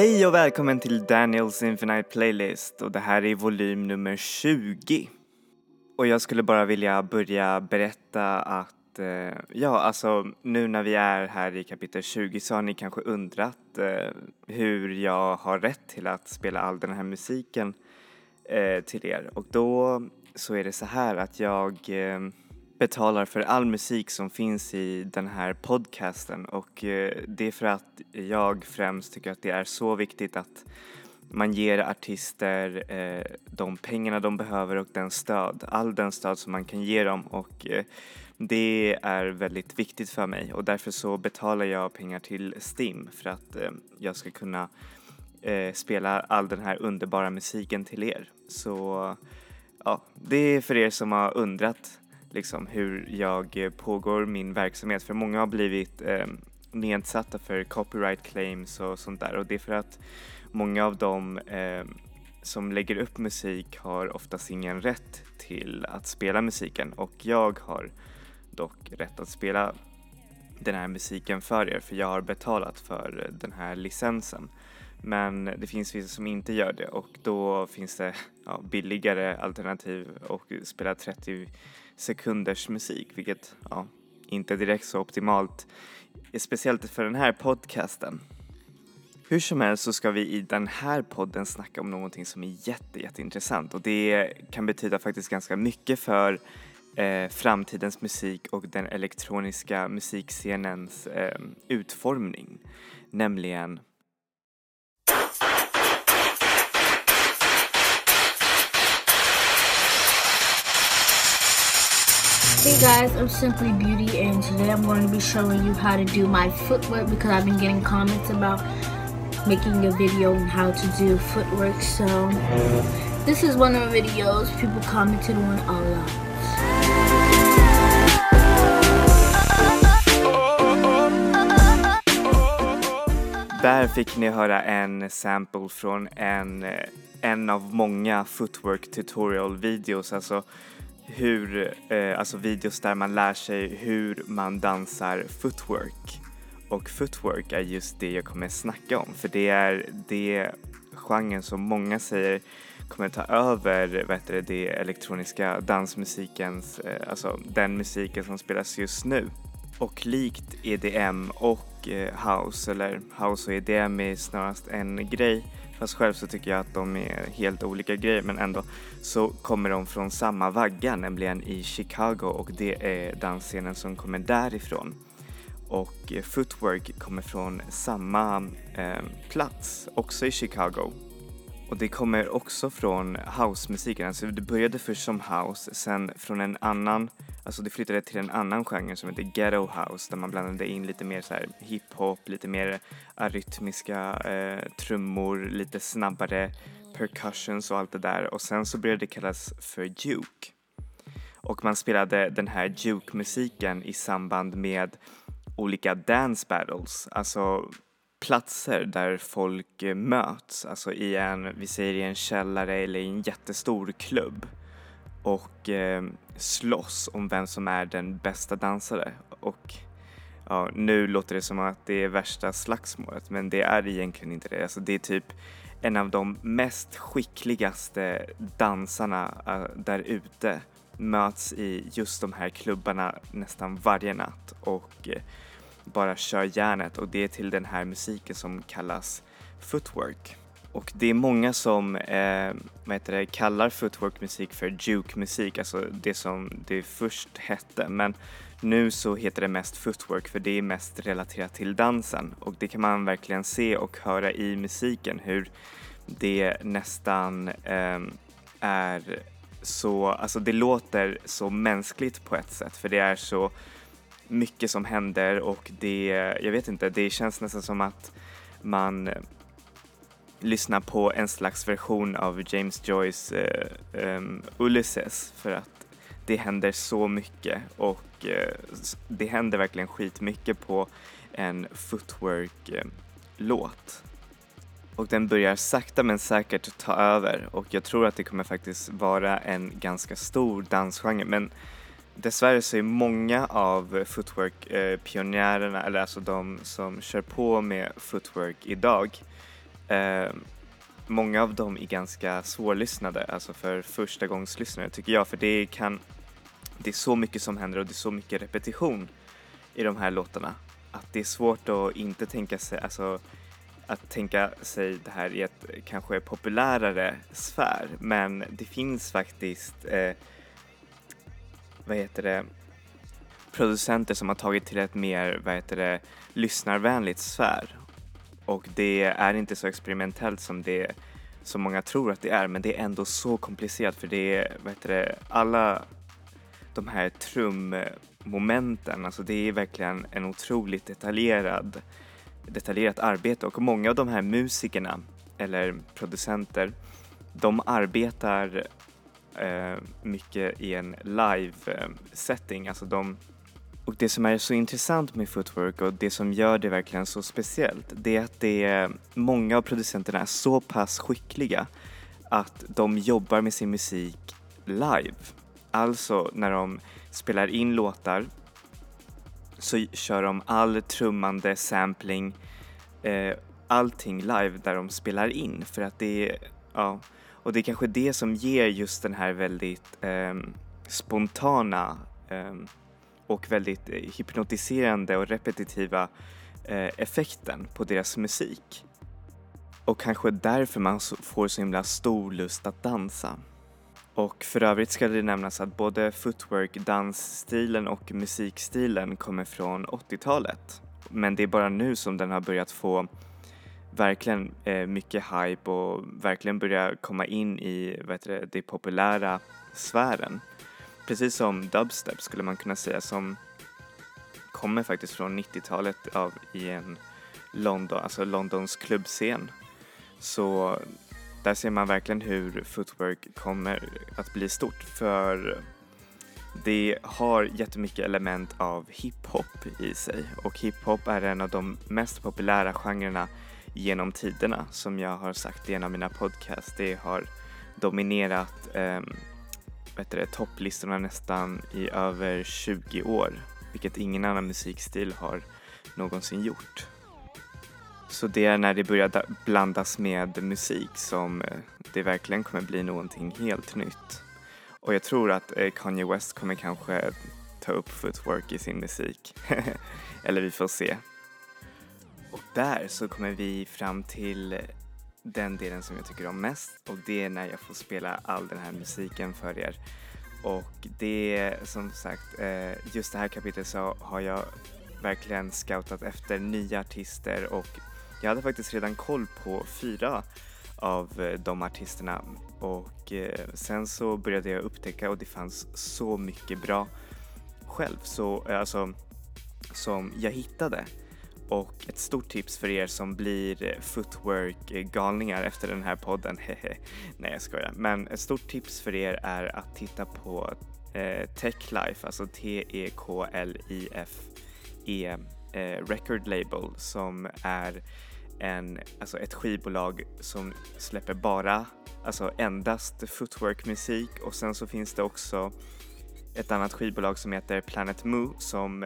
Hej och välkommen till Daniels Infinite Playlist och det här är volym nummer 20. Och jag skulle bara vilja börja berätta att eh, ja, alltså nu när vi är här i kapitel 20 så har ni kanske undrat eh, hur jag har rätt till att spela all den här musiken eh, till er och då så är det så här att jag eh, betalar för all musik som finns i den här podcasten. Och eh, det är för att jag främst tycker att det är så viktigt att man ger artister eh, de pengarna de behöver och den stöd, all den stöd som man kan ge dem. Och eh, det är väldigt viktigt för mig. Och därför så betalar jag pengar till STIM för att eh, jag ska kunna eh, spela all den här underbara musiken till er. Så ja, det är för er som har undrat liksom hur jag eh, pågår min verksamhet. För många har blivit eh, nedsatta för copyright claims och sånt där. Och det är för att många av dem eh, som lägger upp musik har oftast ingen rätt till att spela musiken. Och jag har dock rätt att spela den här musiken för er för jag har betalat för den här licensen. Men det finns vissa som inte gör det. Och då finns det ja, billigare alternativ och spela 30 sekunders musik vilket ja, inte är direkt så optimalt. Speciellt för den här podcasten. Hur som helst så ska vi i den här podden snacka om någonting som är jätte, jätteintressant och det kan betyda faktiskt ganska mycket för eh, framtidens musik och den elektroniska musikscenens eh, utformning. Nämligen Hey guys, I'm Simply Beauty and today I'm going to be showing you how to do my footwork because I've been getting comments about making a video on how to do footwork. So this is one of the videos people commented on a lot. Där fick ni höra en sample från en, eh, en av många footwork tutorial videos, alltså hur, eh, alltså videos där man lär sig hur man dansar footwork. Och footwork är just det jag kommer snacka om för det är det genren som många säger kommer ta över vet du, det elektroniska dansmusikens, eh, alltså den musiken som spelas just nu. Och likt EDM och eh, house, eller house och EDM är snarast en grej, fast själv så tycker jag att de är helt olika grejer men ändå, så kommer de från samma vagga, nämligen i Chicago och det är dansscenen som kommer därifrån. Och Footwork kommer från samma eh, plats, också i Chicago. Och det kommer också från housemusiken, alltså det började först som house, sen från en annan, alltså det flyttade till en annan genre som heter ghetto house där man blandade in lite mer så här hiphop, lite mer arytmiska eh, trummor, lite snabbare percussions och allt det där. Och sen så började det kallas för juke. Och man spelade den här juke-musiken i samband med olika dance battles, alltså platser där folk eh, möts, alltså i en, vi säger i en källare eller i en jättestor klubb. Och eh, slåss om vem som är den bästa dansare och ja, nu låter det som att det är värsta slagsmålet men det är egentligen inte det. Alltså det är typ en av de mest skickligaste dansarna uh, där ute möts i just de här klubbarna nästan varje natt och uh, bara kör järnet och det är till den här musiken som kallas footwork. Och det är många som eh, vad heter det, kallar footwork-musik för juke-musik, alltså det som det först hette. Men nu så heter det mest footwork för det är mest relaterat till dansen och det kan man verkligen se och höra i musiken hur det nästan eh, är så, alltså det låter så mänskligt på ett sätt för det är så mycket som händer och det, jag vet inte, det känns nästan som att man lyssna på en slags version av James Joyce uh, um, Ulysses för att det händer så mycket och uh, det händer verkligen skitmycket på en footwork-låt. Och den börjar sakta men säkert ta över och jag tror att det kommer faktiskt vara en ganska stor dansgenre men dessvärre så är många av footwork-pionjärerna, eh, eller alltså de som kör på med footwork idag, Eh, många av dem är ganska svårlyssnade, alltså för första gångslyssnare tycker jag, för det kan det är så mycket som händer och det är så mycket repetition i de här låtarna att det är svårt att inte tänka sig, alltså att tänka sig det här i ett kanske populärare sfär. Men det finns faktiskt eh, vad heter det producenter som har tagit till ett mer vad heter det lyssnarvänligt sfär och det är inte så experimentellt som det som många tror att det är men det är ändå så komplicerat för det är vet du, alla de här trummomenten, alltså det är verkligen en otroligt detaljerad detaljerat arbete. Och många av de här musikerna eller producenter de arbetar eh, mycket i en live eh, setting, alltså de och det som är så intressant med footwork och det som gör det verkligen så speciellt det är att det är, många av producenterna är så pass skickliga att de jobbar med sin musik live. Alltså när de spelar in låtar så kör de all trummande, sampling, eh, allting live där de spelar in för att det är, ja, och det är kanske det som ger just den här väldigt eh, spontana eh, och väldigt eh, hypnotiserande och repetitiva eh, effekten på deras musik. Och kanske därför man får så himla stor lust att dansa. Och för övrigt ska det nämnas att både footwork, dansstilen och musikstilen kommer från 80-talet. Men det är bara nu som den har börjat få verkligen eh, mycket hype och verkligen börja komma in i vad heter det, det populära sfären. Precis som dubstep skulle man kunna säga som kommer faktiskt från 90-talet av i en London, alltså Londons klubbscen. Så där ser man verkligen hur footwork kommer att bli stort för det har jättemycket element av hiphop i sig och hiphop är en av de mest populära genrerna genom tiderna som jag har sagt i en av mina podcasts. Det har dominerat eh, topplistorna nästan i över 20 år vilket ingen annan musikstil har någonsin gjort. Så det är när det börjar blandas med musik som eh, det verkligen kommer bli någonting helt nytt. Och jag tror att eh, Kanye West kommer kanske ta upp footwork i sin musik. Eller vi får se. Och där så kommer vi fram till eh, den delen som jag tycker om mest. Och det är när jag får spela all den här musiken för er. Och det är som sagt, eh, just det här kapitlet så har jag verkligen scoutat efter nya artister. Och jag hade faktiskt redan koll på fyra av eh, de artisterna. Och eh, sen så började jag upptäcka och det fanns så mycket bra själv. Så alltså som jag hittade och ett stort tips för er som blir footwork-galningar efter den här podden, nej jag skojar, men ett stort tips för er är att titta på eh, Techlife, alltså T-E-K-L-I-F-E eh, record label som är en, alltså ett skivbolag som släpper bara, alltså endast footwork-musik. Och sen så finns det också ett annat skivbolag som heter Planet Moo som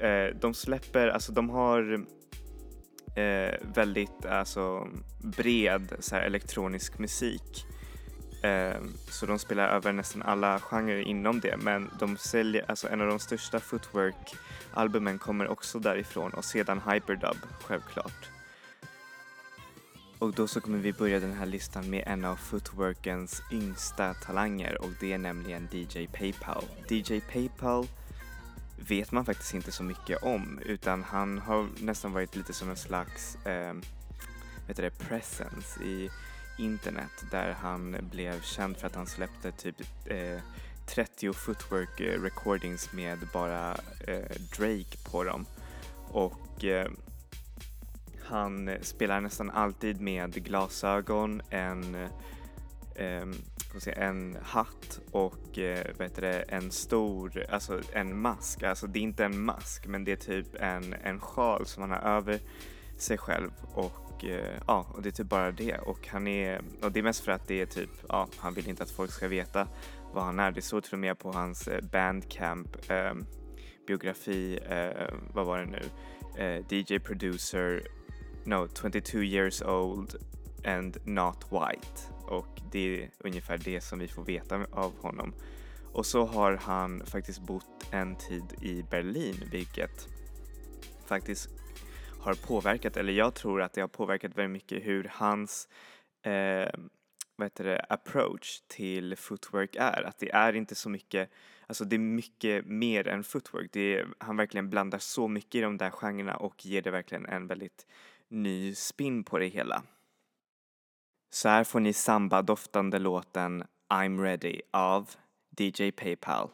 eh, de släpper, alltså de har eh, väldigt alltså, bred så här, elektronisk musik. Eh, så de spelar över nästan alla genrer inom det men de säljer, alltså en av de största footwork-albumen kommer också därifrån och sedan Hyperdub självklart. Och då så kommer vi börja den här listan med en av footworkens yngsta talanger och det är nämligen DJ Paypal. DJ Paypal vet man faktiskt inte så mycket om utan han har nästan varit lite som en slags eh, vet det, presence i internet där han blev känd för att han släppte typ eh, 30 footwork recordings med bara eh, Drake på dem. Och eh, han spelar nästan alltid med glasögon, en, eh, en hatt och eh, vad heter det, en stor, alltså en mask. Alltså det är inte en mask men det är typ en, en sjal som han har över sig själv och eh, ja, och det är typ bara det och han är, och det är mest för att det är typ, ja, han vill inte att folk ska veta vad han är. Det står till och med på hans eh, bandcamp eh, biografi, eh, vad var det nu, eh, DJ producer no, 22 years old and not white. Och det är ungefär det som vi får veta av honom. Och så har han faktiskt bott en tid i Berlin, vilket faktiskt har påverkat, eller jag tror att det har påverkat väldigt mycket hur hans eh, vad heter det, approach till footwork är. Att det är inte så mycket, alltså det är mycket mer än footwork. Det är, han verkligen blandar så mycket i de där genrerna och ger det verkligen en väldigt ny spin på det hela. Så här får ni samba-doftande låten I'm ready av DJ Paypal.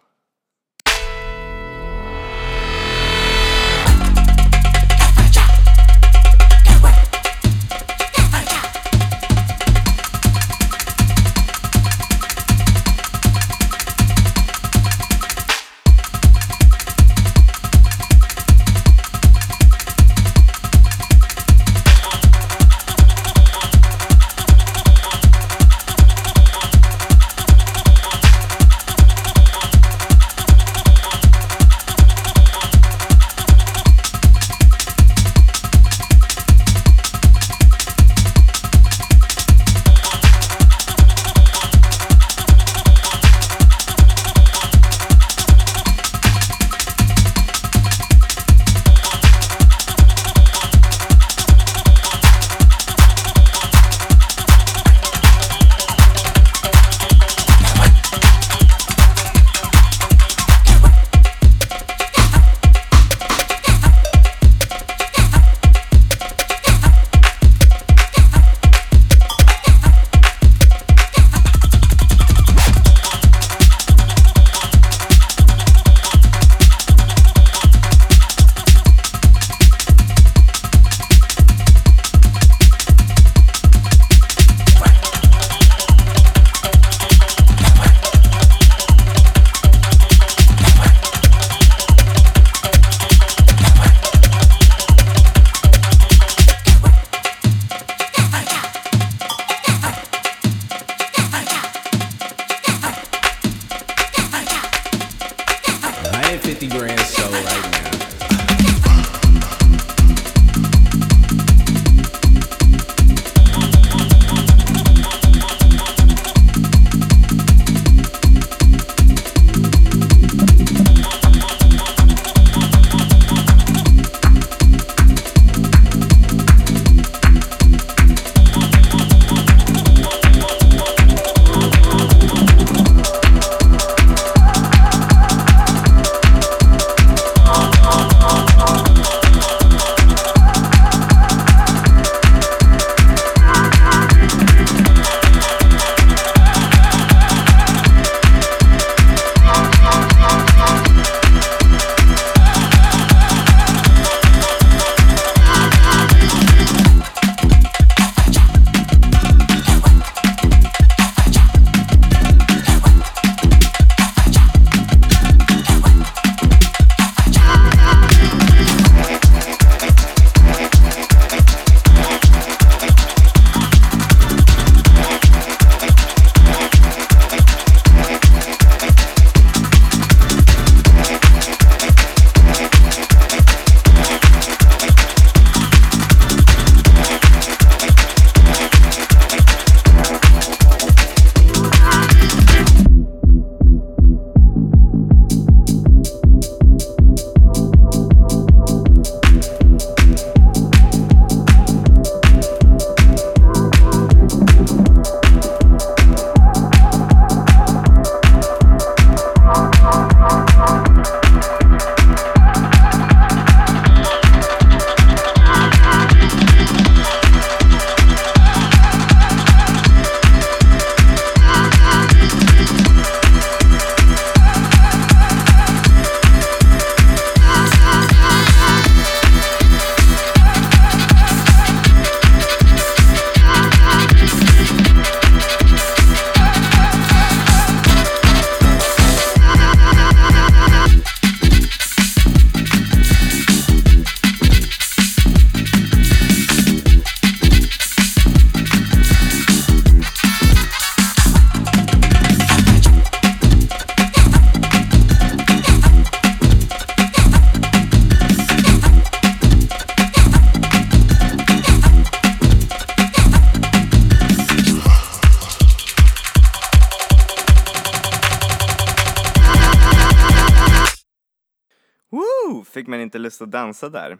Och att dansa där?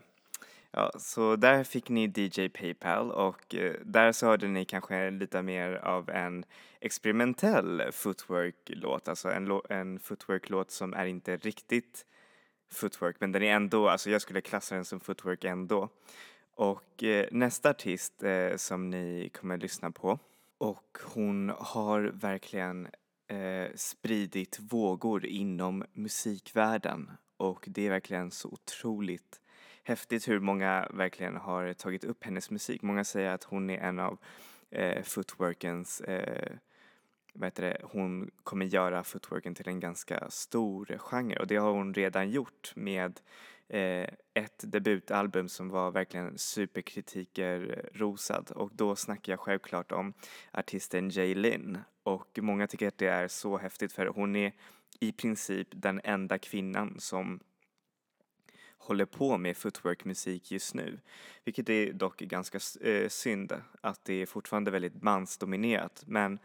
Ja, så där fick ni DJ Paypal och eh, där så hörde ni kanske lite mer av en experimentell footwork-låt, alltså en, en footwork-låt som är inte riktigt footwork, men den är ändå, alltså jag skulle klassa den som footwork ändå. Och eh, nästa artist eh, som ni kommer att lyssna på och hon har verkligen eh, spridit vågor inom musikvärlden och det är verkligen så otroligt häftigt hur många verkligen har tagit upp hennes musik. Många säger att hon är en av eh, footworkens eh, vad heter det, hon kommer göra footworken till en ganska stor genre. Och det har hon redan gjort med eh, ett debutalbum som var verkligen superkritiker rosad. Och då snackar jag självklart om artisten Jay Lin och många tycker att det är så häftigt för hon är i princip den enda kvinnan som håller på med footworkmusik just nu. Vilket är dock ganska eh, synd att det är fortfarande väldigt mansdominerat men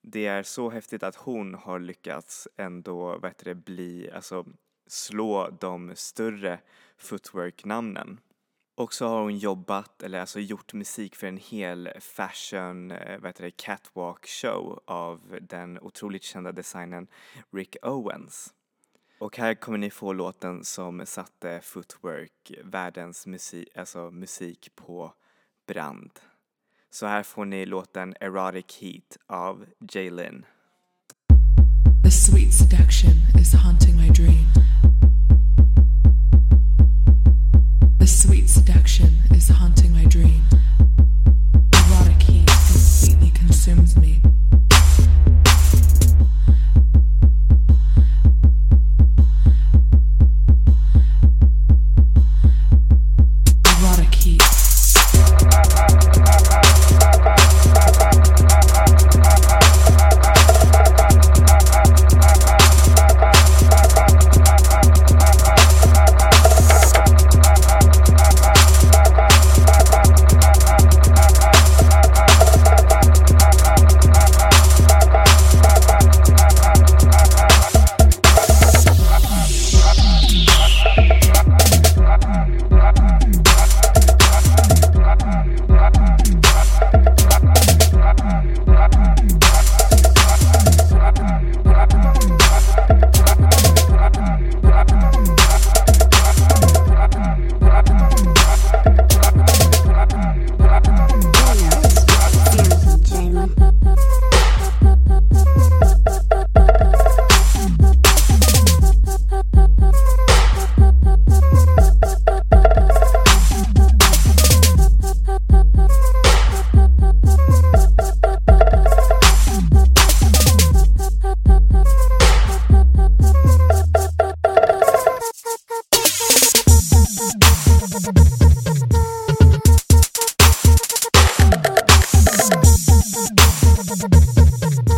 det är så häftigt att hon har lyckats ändå, vad heter det, bli, alltså slå de större footwork-namnen. Och så har hon jobbat, eller alltså gjort musik för en hel fashion, eh, vad heter det, catwalk show av den otroligt kända designern Rick Owens. Och här kommer ni få låten som satte footwork, världens musik, alltså musik på brand. Så här får ni låten Erotic Heat av Jaylin. The sweet seduction is haunting my dream. Sweet seduction is haunting my dream. Erotic heat completely consumes me. Thank you.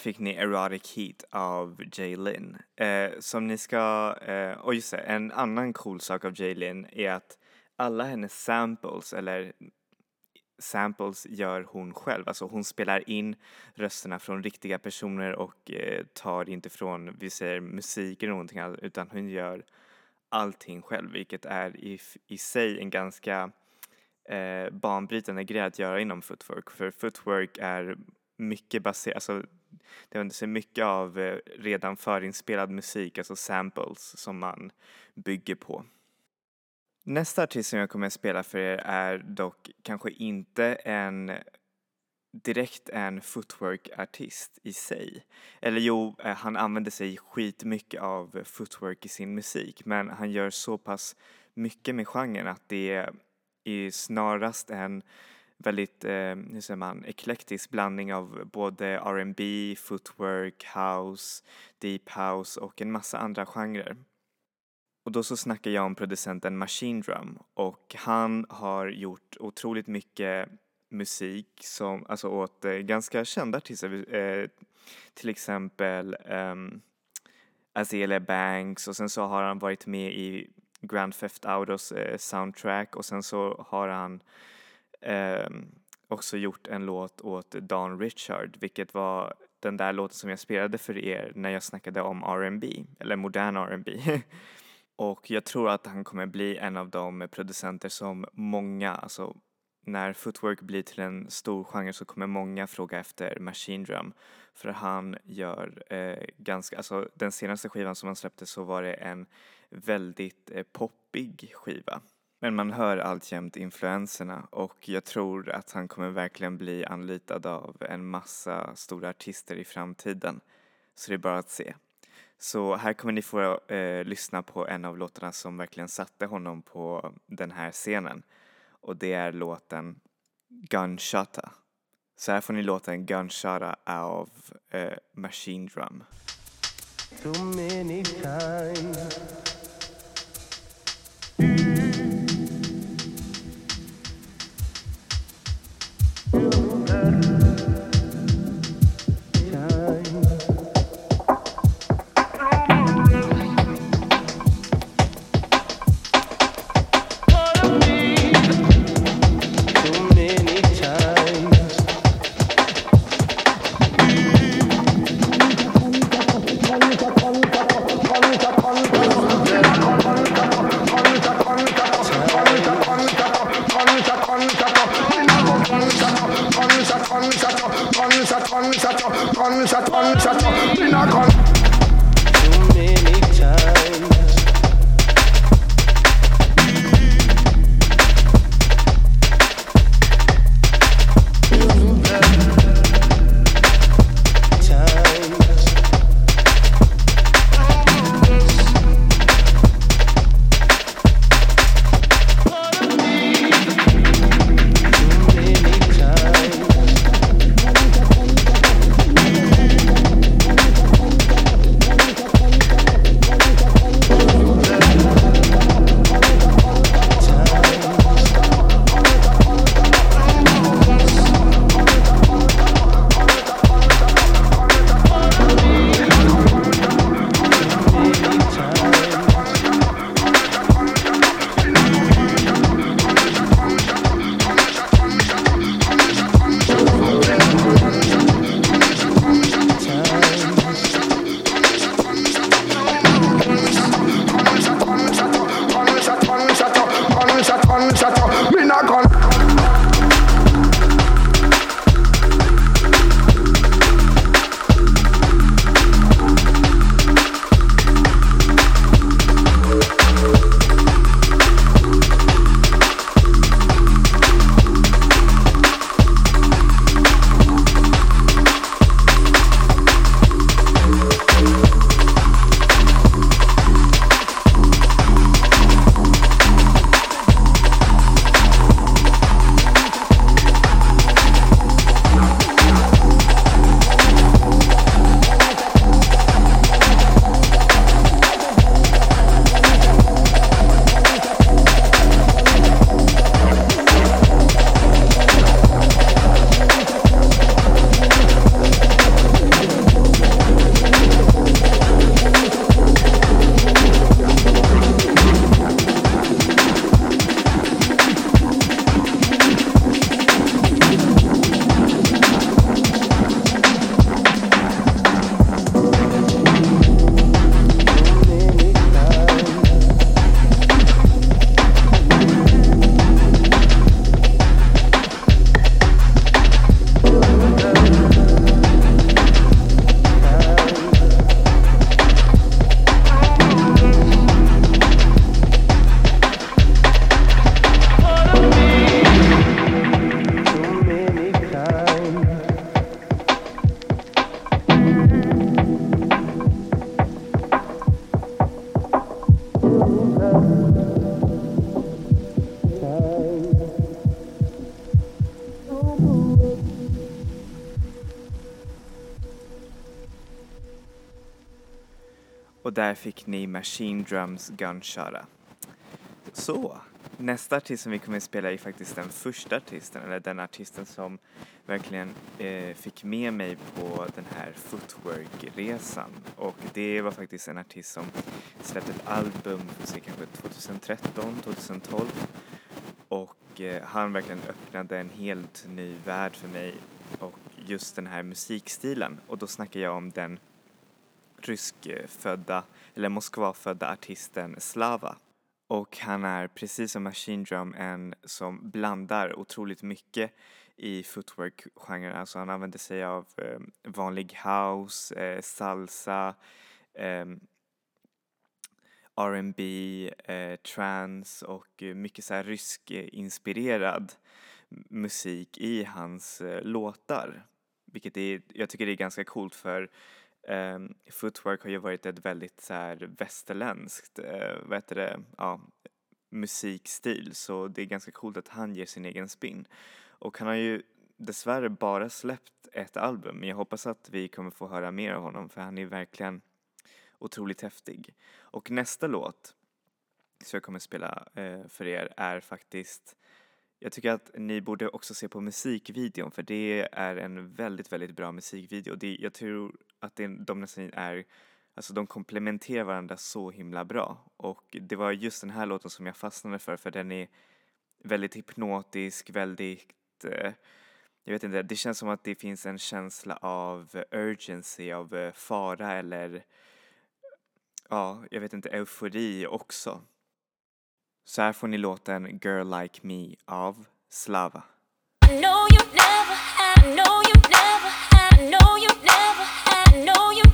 Fick ni Erotic Heat av Jaylin. Eh, som ni ska, eh, och just det, en annan cool sak av Jay Lynn är att alla hennes samples, eller samples gör hon själv. Alltså hon spelar in rösterna från riktiga personer och eh, tar inte från, vi säger musik eller någonting annat, utan hon gör allting själv, vilket är i, i sig en ganska eh, banbrytande grej att göra inom footwork. För footwork är mycket baserat, alltså det använder sig mycket av eh, redan förinspelad musik, alltså samples som man bygger på. Nästa artist som jag kommer att spela för er är dock kanske inte en direkt en footwork-artist i sig. Eller jo, eh, han använder sig skitmycket av footwork i sin musik men han gör så pass mycket med genren att det är snarast en väldigt, eh, hur säger man, eklektisk blandning av både R&B, footwork, house, deep house och en massa andra genrer. Och då så snackar jag om producenten Machine Drum. Och han har gjort otroligt mycket musik som, alltså åt eh, ganska kända artister, eh, till exempel um, Azealia Banks. Och sen så har han varit med i Grand Theft Autos eh, soundtrack. Och sen så har han eh, också gjort en låt åt Don Richard vilket var den där låten som jag spelade för er när jag snackade om R&B eller modern R&B. och jag tror att han kommer bli en av de producenter som många, alltså när footwork blir till en stor genre så kommer många fråga efter Machine Drum för han gör eh, ganska, alltså den senaste skivan som han släppte så var det en väldigt eh, poppig skiva. Men man hör alltjämt influenserna och jag tror att han kommer verkligen bli anlitad av en massa stora artister i framtiden. Så det är bara att se. Så här kommer ni få eh, lyssna på en av låtarna som verkligen satte honom på den här scenen. Och det är låten Gunshotta. Så här får ni låten Gunshotta av eh, Machine Drum. Too many times. guns at you, guns at guns at not gun. Too many times. Och där fick ni Machine Drums Gunshara. Så, nästa artist som vi kommer att spela är faktiskt den första artisten, eller den artisten som verkligen eh, fick med mig på den här footwork-resan. Och det var faktiskt en artist som släppte ett album, för kanske 2013, 2012. Och eh, han verkligen öppnade en helt ny värld för mig och just den här musikstilen. Och då snackar jag om den ryskfödda, eller Moskvafödda artisten Slava. Och han är precis som Machine Drum en som blandar otroligt mycket i footwork-genren. Alltså han använder sig av eh, vanlig house, eh, salsa, eh, R&B, eh, trance och mycket så här rysk-inspirerad musik i hans eh, låtar. Vilket är, jag tycker det är ganska coolt för Ehm, footwork har ju varit ett väldigt så här västerländskt, eh, vad heter det, ja, musikstil så det är ganska coolt att han ger sin egen spin. Och han har ju dessvärre bara släppt ett album men jag hoppas att vi kommer få höra mer av honom för han är verkligen otroligt häftig. Och nästa låt som jag kommer spela eh, för er är faktiskt jag tycker att ni borde också se på musikvideon för det är en väldigt, väldigt bra musikvideo. Det, jag tror att det, de nästan är, alltså de komplementerar varandra så himla bra. Och det var just den här låten som jag fastnade för för den är väldigt hypnotisk, väldigt, eh, jag vet inte, det känns som att det finns en känsla av urgency, av eh, fara eller ja, jag vet inte, eufori också. Så här får ni låten Girl Like Me av Slava. I know you never had, I know you never had, I know you never I know you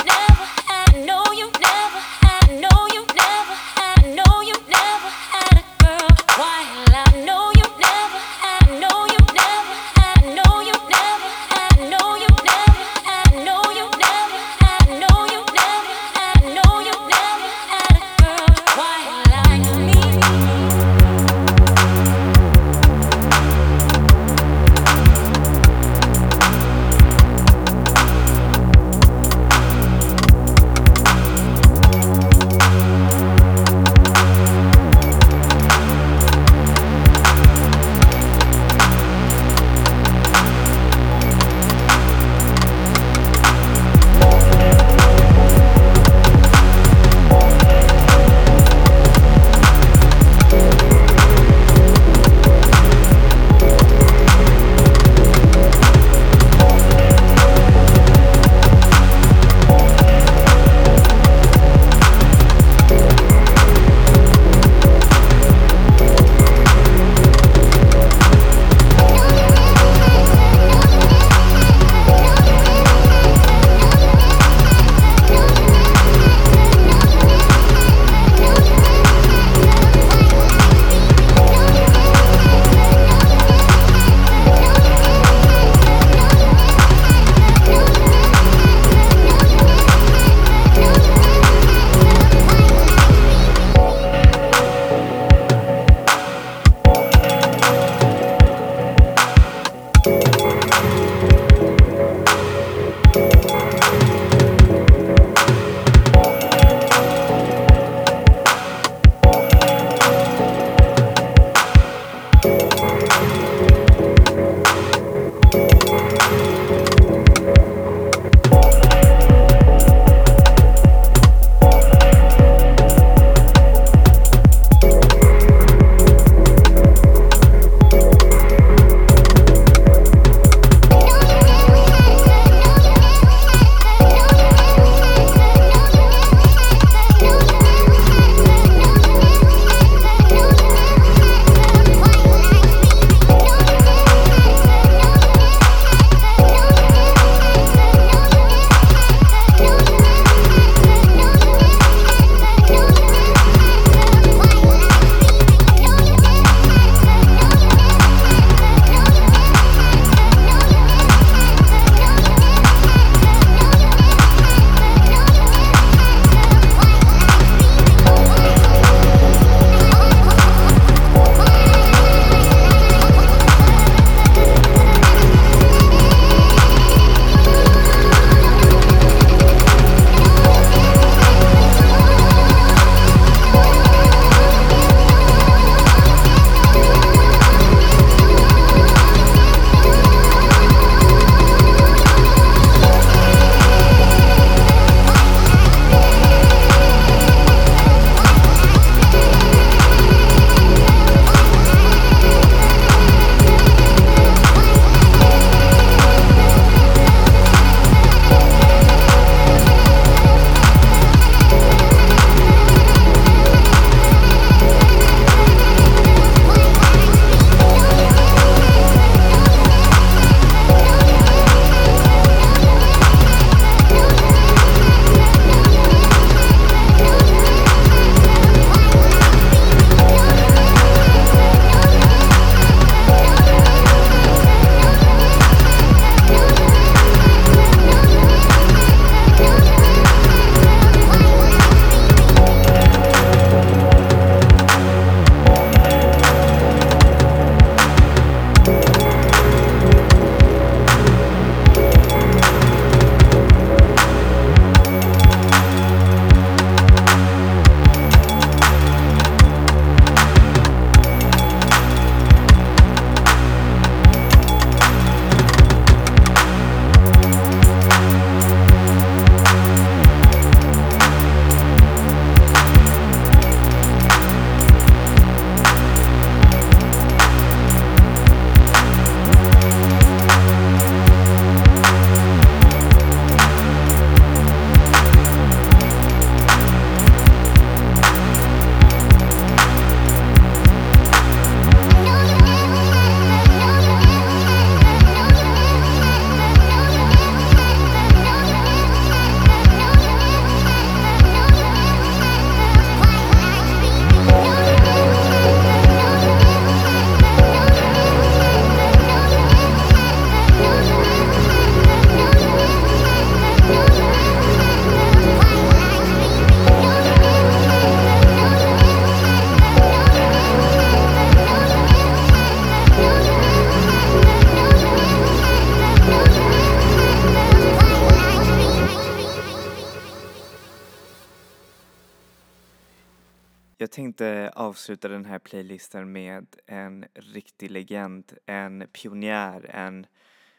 avsluta den här playlisten med en riktig legend, en pionjär, en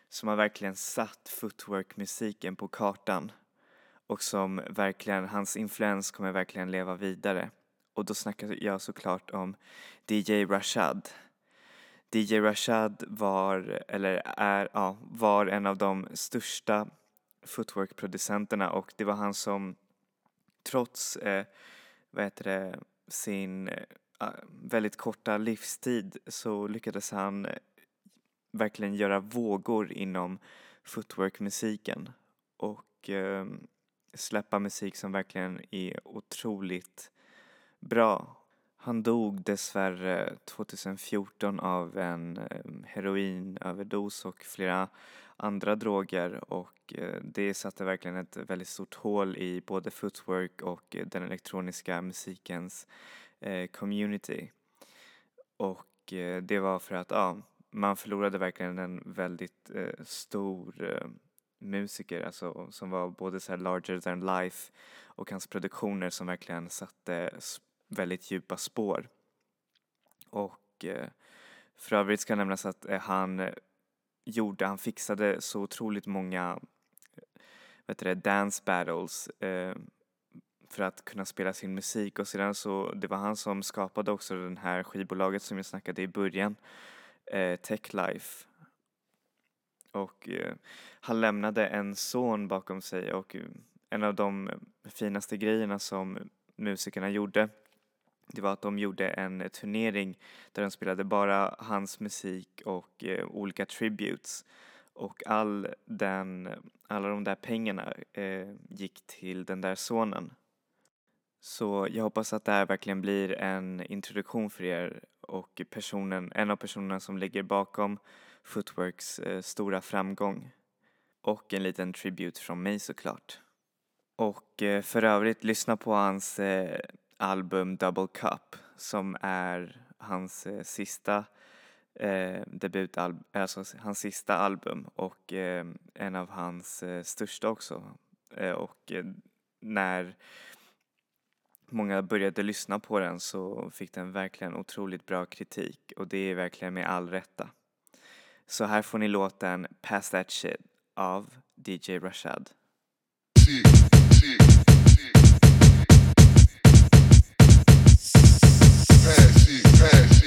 som har verkligen satt footwork-musiken på kartan och som verkligen, hans influens kommer verkligen leva vidare. Och då snackar jag såklart om DJ Rashad. DJ Rashad var, eller är, ja, var en av de största footwork-producenterna och det var han som trots, eh, vad heter det, sin eh, Eh, väldigt korta livstid så lyckades han eh, verkligen göra vågor inom footwork-musiken och eh, släppa musik som verkligen är otroligt bra. Han dog dessvärre 2014 av en ehm, heroinöverdos och flera andra droger och eh, det satte verkligen ett väldigt stort hål i både footwork och den elektroniska musikens Eh, community. Och eh, det var för att, ja, man förlorade verkligen en väldigt eh, stor musiker, alltså som var både så här larger than life och hans produktioner som verkligen satte väldigt djupa spår. Och eh, för övrigt ska nämnas att eh, han gjorde, han fixade så otroligt många vet det, dance battles eh, för att kunna spela sin musik och sedan så, det var han som skapade också det här skivbolaget som jag snackade i början, eh, Techlife. Och eh, han lämnade en son bakom sig och eh, en av de finaste grejerna som musikerna gjorde det var att de gjorde en turnering där de spelade bara hans musik och eh, olika tributes och all den, alla de där pengarna eh, gick till den där sonen. Så jag hoppas att det här verkligen blir en introduktion för er och personen, en av personerna som ligger bakom Footworks eh, stora framgång. Och en liten tribute från mig såklart. Och eh, för övrigt, lyssna på hans eh, album Double Cup som är hans eh, sista eh, debutalbum, alltså hans sista album och eh, en av hans eh, största också. Eh, och eh, när många började lyssna på den så fick den verkligen otroligt bra kritik och det är verkligen med all rätta. Så här får ni låten Pass That Shit av DJ Rashad. pass it, pass it,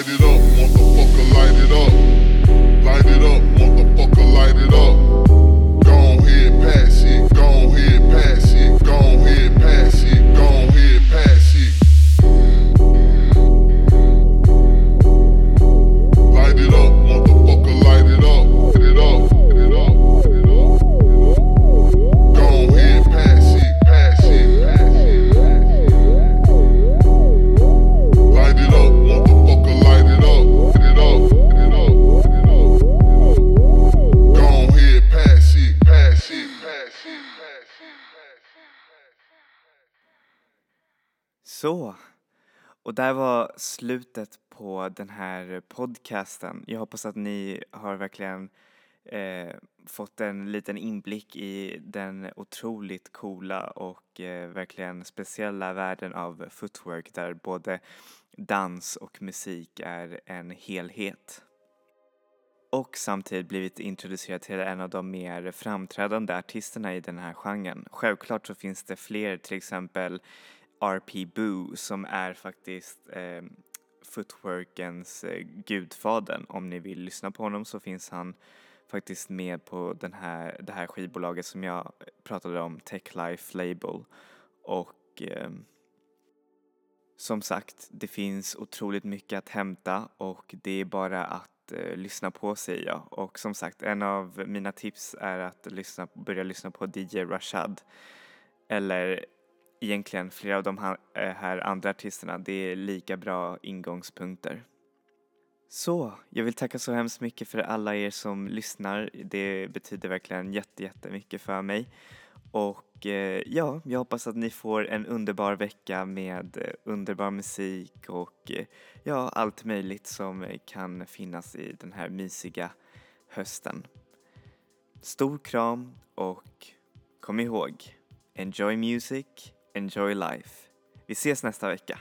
Light it up, motherfucker, light it up. Light it up, där var slutet på den här podcasten. Jag hoppas att ni har verkligen eh, fått en liten inblick i den otroligt coola och eh, verkligen speciella världen av footwork där både dans och musik är en helhet. Och samtidigt blivit introducerad till en av de mer framträdande artisterna i den här genren. Självklart så finns det fler, till exempel RP Boo som är faktiskt eh, footworkens eh, gudfadern. Om ni vill lyssna på honom så finns han faktiskt med på den här, det här skivbolaget som jag pratade om, Tech Life Label. Och eh, som sagt, det finns otroligt mycket att hämta och det är bara att eh, lyssna på säger jag. Och som sagt, en av mina tips är att lyssna, börja lyssna på DJ Rashad. Eller egentligen flera av de här, eh, här andra artisterna, det är lika bra ingångspunkter. Så, jag vill tacka så hemskt mycket för alla er som lyssnar. Det betyder verkligen jätte, jättemycket för mig. Och eh, ja, jag hoppas att ni får en underbar vecka med eh, underbar musik och eh, ja, allt möjligt som kan finnas i den här mysiga hösten. Stor kram och kom ihåg, enjoy music, enjoy life. Vi ses nästa vecka.